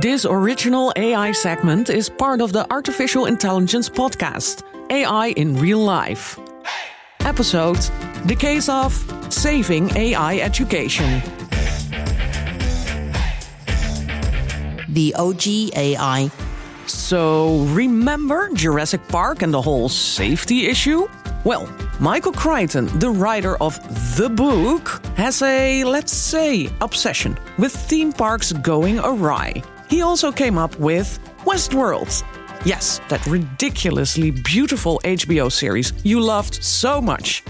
This original AI segment is part of the Artificial Intelligence podcast, AI in Real Life. Episode The Case of Saving AI Education. The OG AI. So, remember Jurassic Park and the whole safety issue? Well, Michael Crichton, the writer of the book, has a, let's say, obsession with theme parks going awry. He also came up with Westworld. Yes, that ridiculously beautiful HBO series you loved so much.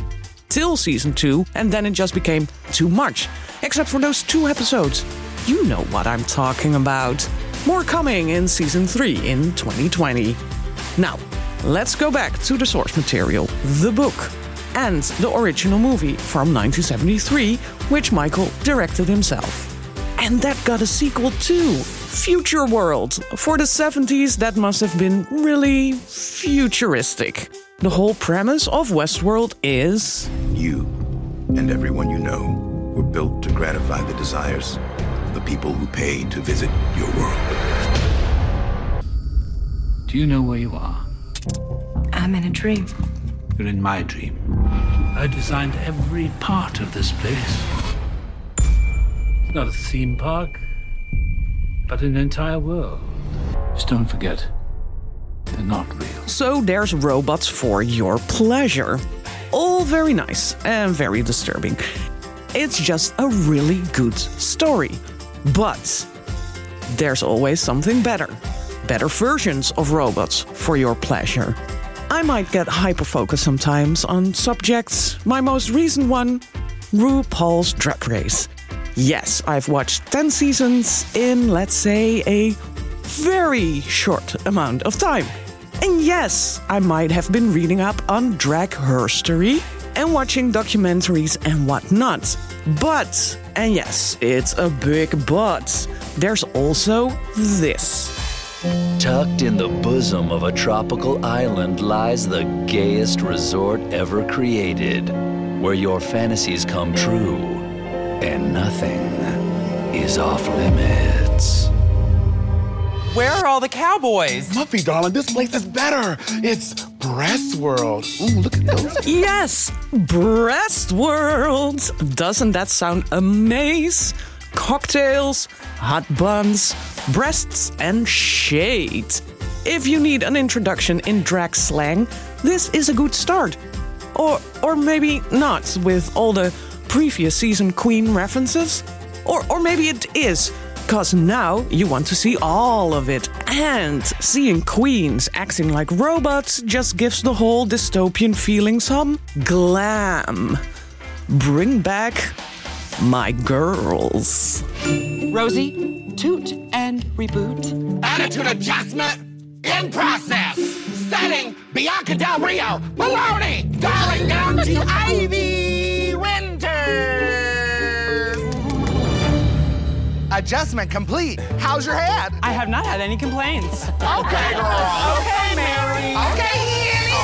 Till season 2, and then it just became too much. Except for those two episodes. You know what I'm talking about. More coming in season 3 in 2020. Now, let's go back to the source material, the book, and the original movie from 1973, which Michael directed himself. And that got a sequel too Future World. For the 70s, that must have been really futuristic. The whole premise of Westworld is You and everyone you know were built to gratify the desires of the people who pay to visit your world. Do you know where you are? I'm in a dream. You're in my dream. I designed every part of this place. It's not a theme park, but an entire world. Just don't forget, they're not real. So there's robots for your pleasure. All very nice and very disturbing. It's just a really good story. But there's always something better. Better versions of robots for your pleasure. I might get hyper focused sometimes on subjects. My most recent one RuPaul's Drag Race. Yes, I've watched 10 seasons in, let's say, a very short amount of time. And yes, I might have been reading up on drag herstory and watching documentaries and whatnot. But, and yes, it's a big but, there's also this. Tucked in the bosom of a tropical island lies the gayest resort ever created, where your fantasies come true and nothing is off limits. Where are all the cowboys? Muffy, darling, this place is better. It's Breast World. Ooh, look at those. Yes, Breast World. Doesn't that sound amazing? Cocktails, hot buns, breasts, and shade. If you need an introduction in drag slang, this is a good start. Or, or maybe not with all the previous season queen references. Or, or maybe it is, because now you want to see all of it. And seeing queens acting like robots just gives the whole dystopian feeling some glam. Bring back my girls. Rosie, toot and reboot. Attitude adjustment in process. Setting Bianca Del Rio. Baloney. Going down to Ivy Adjustment complete. How's your head? I have not had any complaints. Okay, girl. Okay, Mary. Okay, Annie.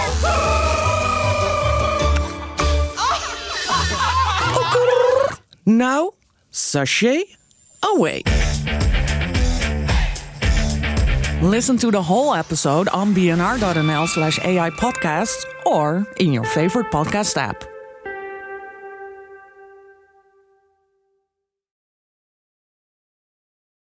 Now, sashay away. Listen to the whole episode on bnr.nl slash AI podcast or in your favorite podcast app.